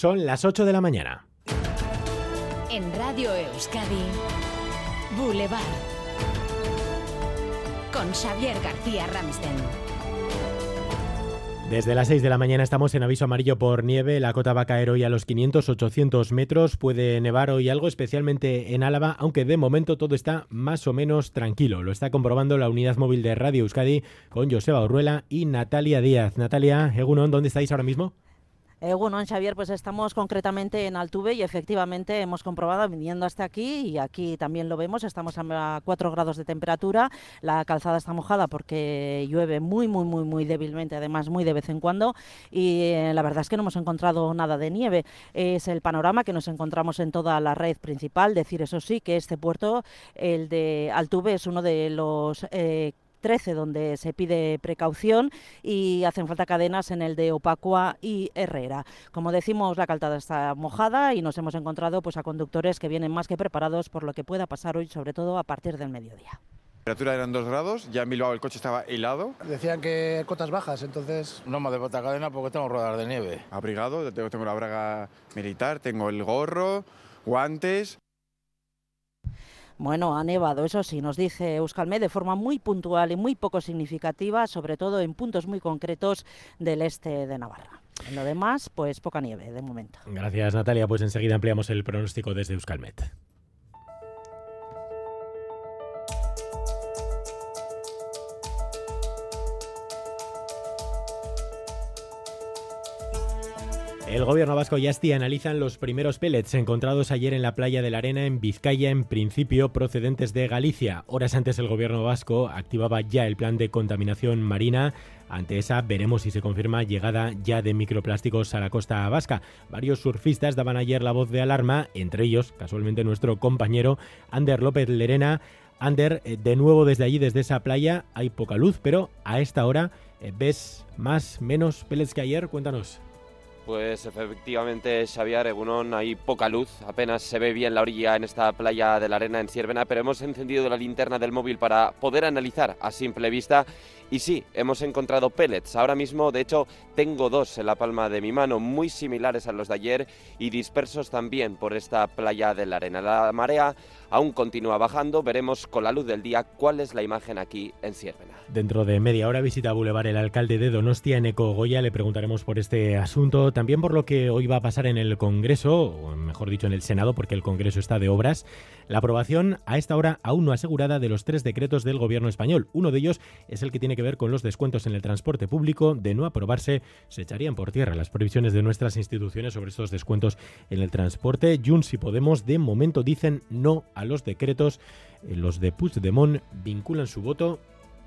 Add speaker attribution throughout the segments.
Speaker 1: Son las 8 de la mañana.
Speaker 2: En Radio Euskadi, Boulevard. Con Xavier García Ramsten.
Speaker 1: Desde las 6 de la mañana estamos en aviso amarillo por nieve. La cota va a caer hoy a los 500-800 metros. Puede nevar hoy algo, especialmente en Álava, aunque de momento todo está más o menos tranquilo. Lo está comprobando la unidad móvil de Radio Euskadi con Joseba Urruela y Natalia Díaz. Natalia, Egunon, ¿dónde estáis ahora mismo?
Speaker 3: Eh, bueno, en Xavier, pues estamos concretamente en Altuve y efectivamente hemos comprobado viniendo hasta aquí y aquí también lo vemos, estamos a 4 grados de temperatura, la calzada está mojada porque llueve muy, muy, muy, muy débilmente, además muy de vez en cuando y eh, la verdad es que no hemos encontrado nada de nieve. Es el panorama que nos encontramos en toda la red principal, decir eso sí que este puerto, el de Altuve, es uno de los... Eh, 13 donde se pide precaución y hacen falta cadenas en el de Opacua y Herrera. Como decimos, la calzada está mojada y nos hemos encontrado pues a conductores que vienen más que preparados por lo que pueda pasar hoy, sobre todo a partir del mediodía.
Speaker 4: La temperatura eran 2 grados, ya en Bilbao el coche estaba helado.
Speaker 5: Decían que cotas bajas, entonces...
Speaker 6: No me de bota cadena porque tengo rodar de nieve.
Speaker 4: Abrigado, tengo, tengo la braga militar, tengo el gorro, guantes...
Speaker 3: Bueno, ha nevado, eso sí, nos dice Euskalmet de forma muy puntual y muy poco significativa, sobre todo en puntos muy concretos del este de Navarra. En lo demás, pues poca nieve de momento.
Speaker 1: Gracias, Natalia. Pues enseguida ampliamos el pronóstico desde Euskalmet. El gobierno vasco y Asti analizan los primeros pellets encontrados ayer en la playa de la Arena en Vizcaya, en principio procedentes de Galicia. Horas antes el gobierno vasco activaba ya el plan de contaminación marina. Ante esa veremos si se confirma llegada ya de microplásticos a la costa vasca. Varios surfistas daban ayer la voz de alarma, entre ellos, casualmente, nuestro compañero Ander López Lerena. Ander, eh, de nuevo desde allí, desde esa playa, hay poca luz, pero a esta hora eh, ves más, menos pellets que ayer. Cuéntanos.
Speaker 7: Pues efectivamente, Xavier Egunon, hay poca luz, apenas se ve bien la orilla en esta playa de la arena en Ciervena, pero hemos encendido la linterna del móvil para poder analizar a simple vista y sí, hemos encontrado pellets. Ahora mismo, de hecho, tengo dos en la palma de mi mano, muy similares a los de ayer y dispersos también por esta playa de la arena. La marea aún continúa bajando, veremos con la luz del día cuál es la imagen aquí en Ciervena.
Speaker 1: Dentro de media hora visita Boulevard el alcalde de Donostia, Eco Goya, le preguntaremos por este asunto, también por lo que hoy va a pasar en el Congreso, o mejor dicho en el Senado, porque el Congreso está de obras. La aprobación a esta hora aún no asegurada de los tres decretos del gobierno español. Uno de ellos es el que tiene que ver con los descuentos en el transporte público. De no aprobarse, se echarían por tierra las previsiones de nuestras instituciones sobre estos descuentos en el transporte. Junts y Podemos de momento dicen no a los decretos. Los de Puigdemont vinculan su voto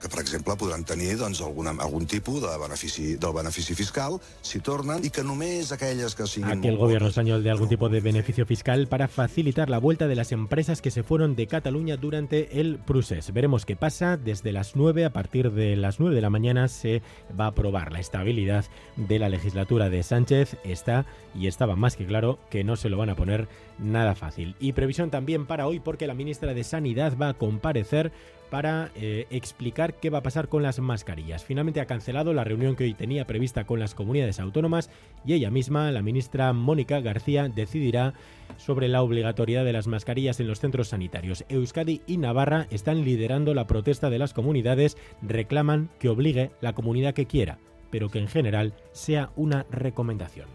Speaker 8: que, per exemple, podran tenir doncs, alguna, algun tipus de benefici, del benefici fiscal si tornen i que només aquelles que siguin...
Speaker 1: Aquí el gobierno español de algún tipo de beneficio fiscal para facilitar la vuelta de las empresas que se fueron de Cataluña durante el procés. Veremos qué pasa. Desde las 9, a partir de las 9 de la mañana, se va a aprobar la estabilidad de la legislatura de Sánchez. Está y estaba más que claro que no se lo van a poner nada fácil. Y previsión también para hoy porque la ministra de Sanidad va a comparecer para eh, explicar qué va a pasar con las mascarillas. Finalmente ha cancelado la reunión que hoy tenía prevista con las comunidades autónomas y ella misma, la ministra Mónica García, decidirá sobre la obligatoriedad de las mascarillas en los centros sanitarios. Euskadi y Navarra están liderando la protesta de las comunidades, reclaman que obligue la comunidad que quiera, pero que en general sea una recomendación.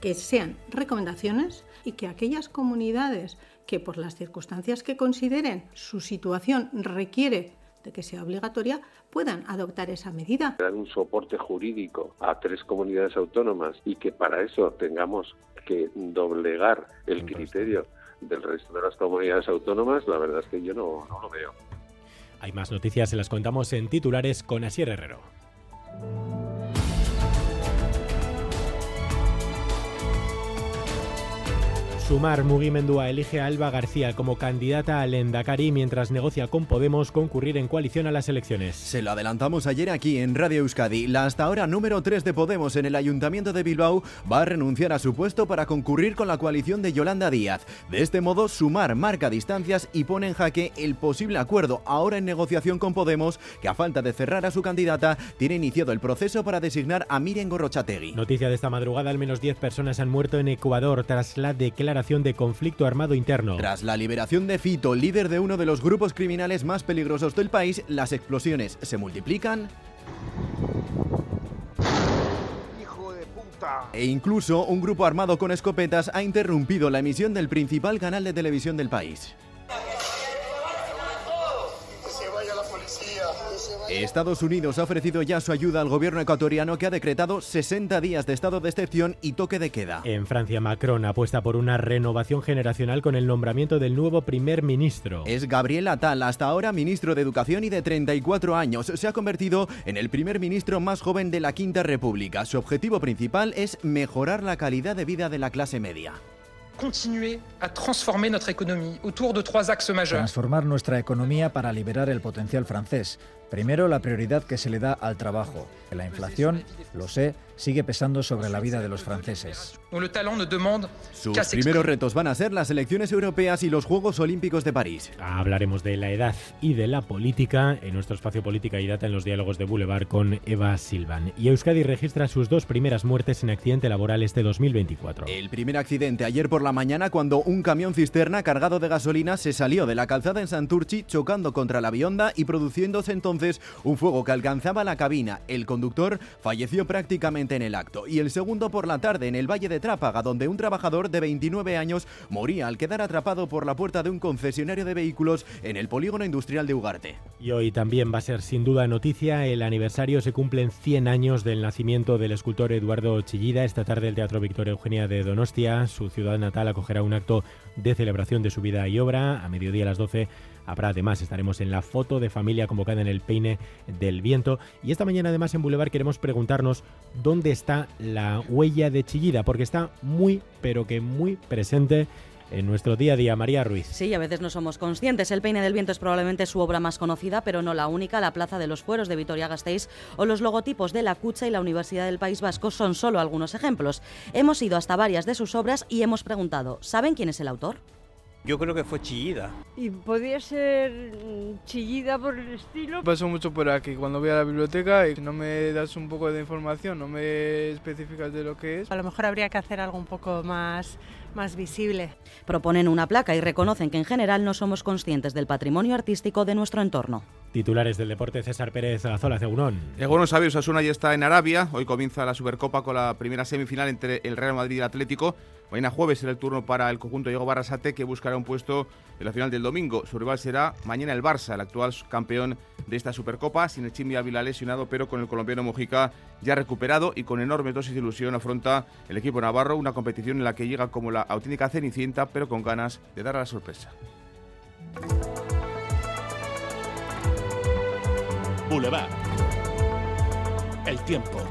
Speaker 9: Que sean recomendaciones y que aquellas comunidades que por las circunstancias que consideren su situación requiere de que sea obligatoria, puedan adoptar esa medida.
Speaker 10: Dar un soporte jurídico a tres comunidades autónomas y que para eso tengamos que doblegar el criterio del resto de las comunidades autónomas, la verdad es que yo no, no lo veo.
Speaker 1: Hay más noticias, se las contamos en titulares con Asier Herrero. Sumar Mugimendua elige a Alba García como candidata al Endacari mientras negocia con Podemos concurrir en coalición a las elecciones.
Speaker 11: Se lo adelantamos ayer aquí en Radio Euskadi. La hasta ahora número 3 de Podemos en el Ayuntamiento de Bilbao va a renunciar a su puesto para concurrir con la coalición de Yolanda Díaz. De este modo, Sumar marca distancias y pone en jaque el posible acuerdo ahora en negociación con Podemos, que a falta de cerrar a su candidata, tiene iniciado el proceso para designar a Miren Gorrochategui.
Speaker 1: Noticia de esta madrugada, al menos 10 personas han muerto en Ecuador tras la declaración de conflicto armado interno.
Speaker 11: Tras la liberación de Fito, líder de uno de los grupos criminales más peligrosos del país, las explosiones se multiplican. E incluso un grupo armado con escopetas ha interrumpido la emisión del principal canal de televisión del país. Estados Unidos ha ofrecido ya su ayuda al gobierno ecuatoriano que ha decretado 60 días de estado de excepción y toque de queda.
Speaker 1: En Francia, Macron apuesta por una renovación generacional con el nombramiento del nuevo primer ministro.
Speaker 11: Es Gabriel Attal, hasta ahora ministro de Educación y de 34 años. Se ha convertido en el primer ministro más joven de la Quinta República. Su objetivo principal es mejorar la calidad de vida de la clase media.
Speaker 12: continuer à transformer notre économie autour de trois axes majeurs.
Speaker 13: Transformar nuestra economía para liberar el potencial francés. Primero, la prioridad que se le da al trabajo. La inflación, lo sé, sigue pesando sobre la vida de los franceses.
Speaker 11: Sus primeros retos van a ser las elecciones europeas y los Juegos Olímpicos de París.
Speaker 1: Hablaremos de la edad y de la política en nuestro espacio Política y Data en los diálogos de Boulevard con Eva Silvan. Y Euskadi registra sus dos primeras muertes en accidente laboral este 2024.
Speaker 11: El primer accidente ayer por la mañana cuando un camión cisterna cargado de gasolina se salió de la calzada en Santurchi chocando contra la bionda y produciéndose entonces un fuego que alcanzaba la cabina. El conductor falleció prácticamente en el acto. Y el segundo por la tarde en el Valle de Trápaga donde un trabajador de 29 años moría al quedar atrapado por la puerta de un concesionario de vehículos en el polígono industrial de Ugarte.
Speaker 1: Y hoy también va a ser sin duda noticia el aniversario, se cumplen 100 años del nacimiento del escultor Eduardo Chillida. Esta tarde el Teatro Victoria Eugenia de Donostia, su ciudad natal, acogerá un acto de celebración de su vida y obra. A mediodía a las 12 habrá además, estaremos en la foto de familia convocada en el peine del viento. Y esta mañana además en Boulevard queremos preguntarnos dónde está la huella de Chillida, porque está muy, pero que muy presente en nuestro día a día. María Ruiz.
Speaker 3: Sí, a veces no somos conscientes. El Peine del Viento es probablemente su obra más conocida, pero no la única. La Plaza de los Fueros de Vitoria-Gasteiz o los logotipos de la Cucha y la Universidad del País Vasco son solo algunos ejemplos. Hemos ido hasta varias de sus obras y hemos preguntado, ¿saben quién es el autor?
Speaker 14: Yo creo que fue Chillida.
Speaker 15: Y podía ser mm, chillida por el estilo.
Speaker 16: Paso mucho por aquí cuando voy a la biblioteca y no me das un poco de información, no me especificas de lo que es.
Speaker 17: A lo mejor habría que hacer algo un poco más, más visible.
Speaker 3: Proponen una placa y reconocen que en general no somos conscientes del patrimonio artístico de nuestro entorno.
Speaker 1: Titulares del deporte, César Pérez Azola, Cegunón.
Speaker 18: Bueno sabe, Osasuna ya está en Arabia. Hoy comienza la Supercopa con la primera semifinal entre el Real Madrid y el Atlético. Mañana jueves será el turno para el conjunto Diego Barrasate, que buscará un puesto en la final del domingo. Su rival será mañana el Barça, el actual campeón de esta Supercopa, sin el Chimbi Ávila lesionado, pero con el colombiano Mojica ya recuperado y con enorme dosis de ilusión afronta el equipo navarro una competición en la que llega como la auténtica cenicienta, pero con ganas de dar la sorpresa.
Speaker 19: Boulevard. El tiempo.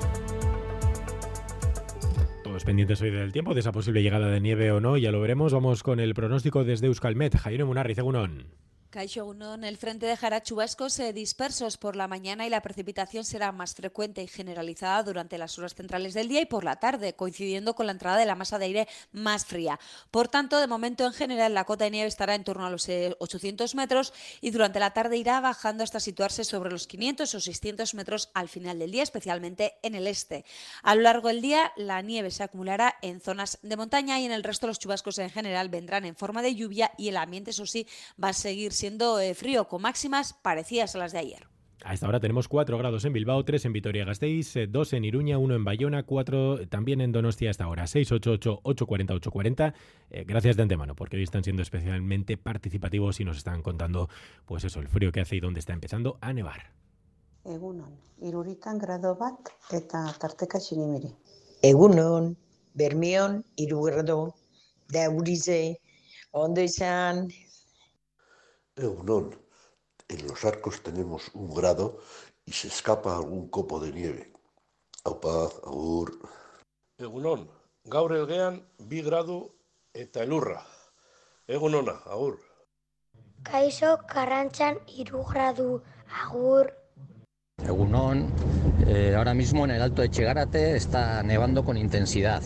Speaker 1: Todos pendientes hoy del tiempo, de esa posible llegada de nieve o no, ya lo veremos. Vamos con el pronóstico desde Euskalmet. Jairo Munarri, Cegunón.
Speaker 20: Caixo Unón, el frente dejará chubascos eh, dispersos por la mañana y la precipitación será más frecuente y generalizada durante las horas centrales del día y por la tarde, coincidiendo con la entrada de la masa de aire más fría. Por tanto, de momento en general la cota de nieve estará en torno a los eh, 800 metros y durante la tarde irá bajando hasta situarse sobre los 500 o 600 metros al final del día, especialmente en el este. A lo largo del día la nieve se acumulará en zonas de montaña y en el resto los chubascos en general vendrán en forma de lluvia y el ambiente, eso sí, va a seguir siendo eh, frío con máximas parecidas a las de ayer.
Speaker 1: A esta hora tenemos 4 grados en Bilbao, 3 en Vitoria-Gasteiz, 2 en Iruña, 1 en Bayona, 4 también en Donostia a esta hora. 688-840-840. Eh, gracias de antemano, porque hoy están siendo especialmente participativos y nos están contando, pues eso, el frío que hace y dónde está empezando a nevar.
Speaker 21: Egunon, iruritan grado bat eta tarteka xirimiri.
Speaker 22: Egunon, Bermion, Irugrado, Daurize, ondo izan.
Speaker 23: Egunon, en los arcos tenemos un grado y se escapa algún copo de nieve. Aupa, agur.
Speaker 24: Egunon, gaur elgean bi gradu
Speaker 23: eta elurra. Egunona, agur.
Speaker 25: Kaixo Karrantzan irugradu agur.
Speaker 26: Egunon, eh, ahora mismo en el Alto de Chegarate está nevando con intensidad.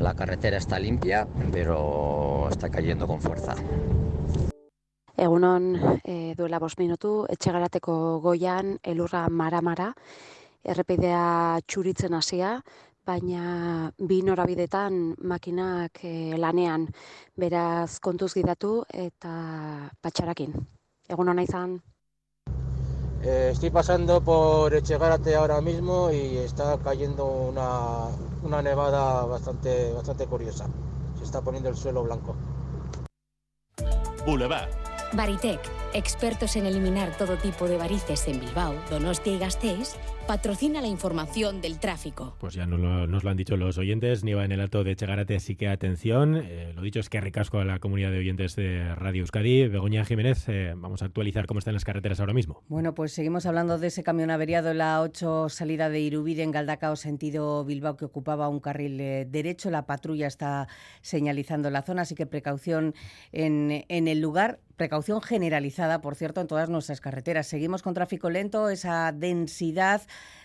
Speaker 26: La carretera está limpia, pero está cayendo con fuerza.
Speaker 27: Egunon, e, duela bost minutu, etxegarateko goian, elurra mara-mara, errepidea txuritzen hasia, baina bi norabidetan makinak e, lanean beraz kontuz gidatu eta patxarakin. Egun hona izan.
Speaker 24: Eh, estoy pasando por Echegarate ahora mismo y está cayendo una, una nevada bastante, bastante curiosa. Se está poniendo el suelo blanco.
Speaker 19: Boulevard.
Speaker 28: Baritec, expertos en eliminar todo tipo de varices en Bilbao, Donostia y Gasteiz, patrocina la información del tráfico.
Speaker 1: Pues ya nos lo, nos lo han dicho los oyentes, nieva en el alto de Chegarate, así que atención. Eh, lo dicho es que ricasco a la comunidad de oyentes de Radio Euskadi. Begoña Jiménez, eh, vamos a actualizar cómo están las carreteras ahora mismo.
Speaker 29: Bueno, pues seguimos hablando de ese camión averiado en la 8 salida de Irubide en Galdacao, sentido Bilbao, que ocupaba un carril eh, derecho. La patrulla está señalizando la zona, así que precaución en, en el lugar. Precaución generalizada, por cierto, en todas nuestras carreteras. Seguimos con tráfico lento, esa densidad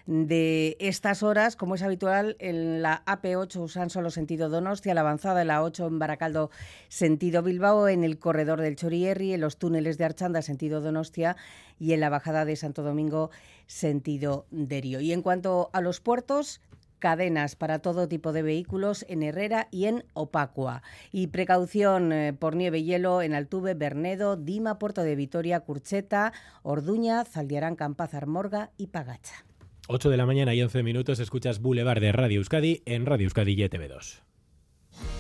Speaker 29: de estas horas, como es habitual, en la AP8 Usan solo sentido Donostia, la avanzada en la 8 en Baracaldo sentido Bilbao, en el corredor del Chorierri, en los túneles de Archanda sentido Donostia y en la bajada de Santo Domingo sentido Derio. Y en cuanto a los puertos, cadenas para todo tipo de vehículos en Herrera y en Opacua. Y precaución eh, por nieve y hielo en Altuve, Bernedo, Dima, Puerto de Vitoria, Curcheta, Orduña, Zaldiarán, Campazar, Morga y Pagacha.
Speaker 1: 8 de la mañana y 11 minutos, escuchas Boulevard de Radio Euskadi en Radio Euskadi y ETV2.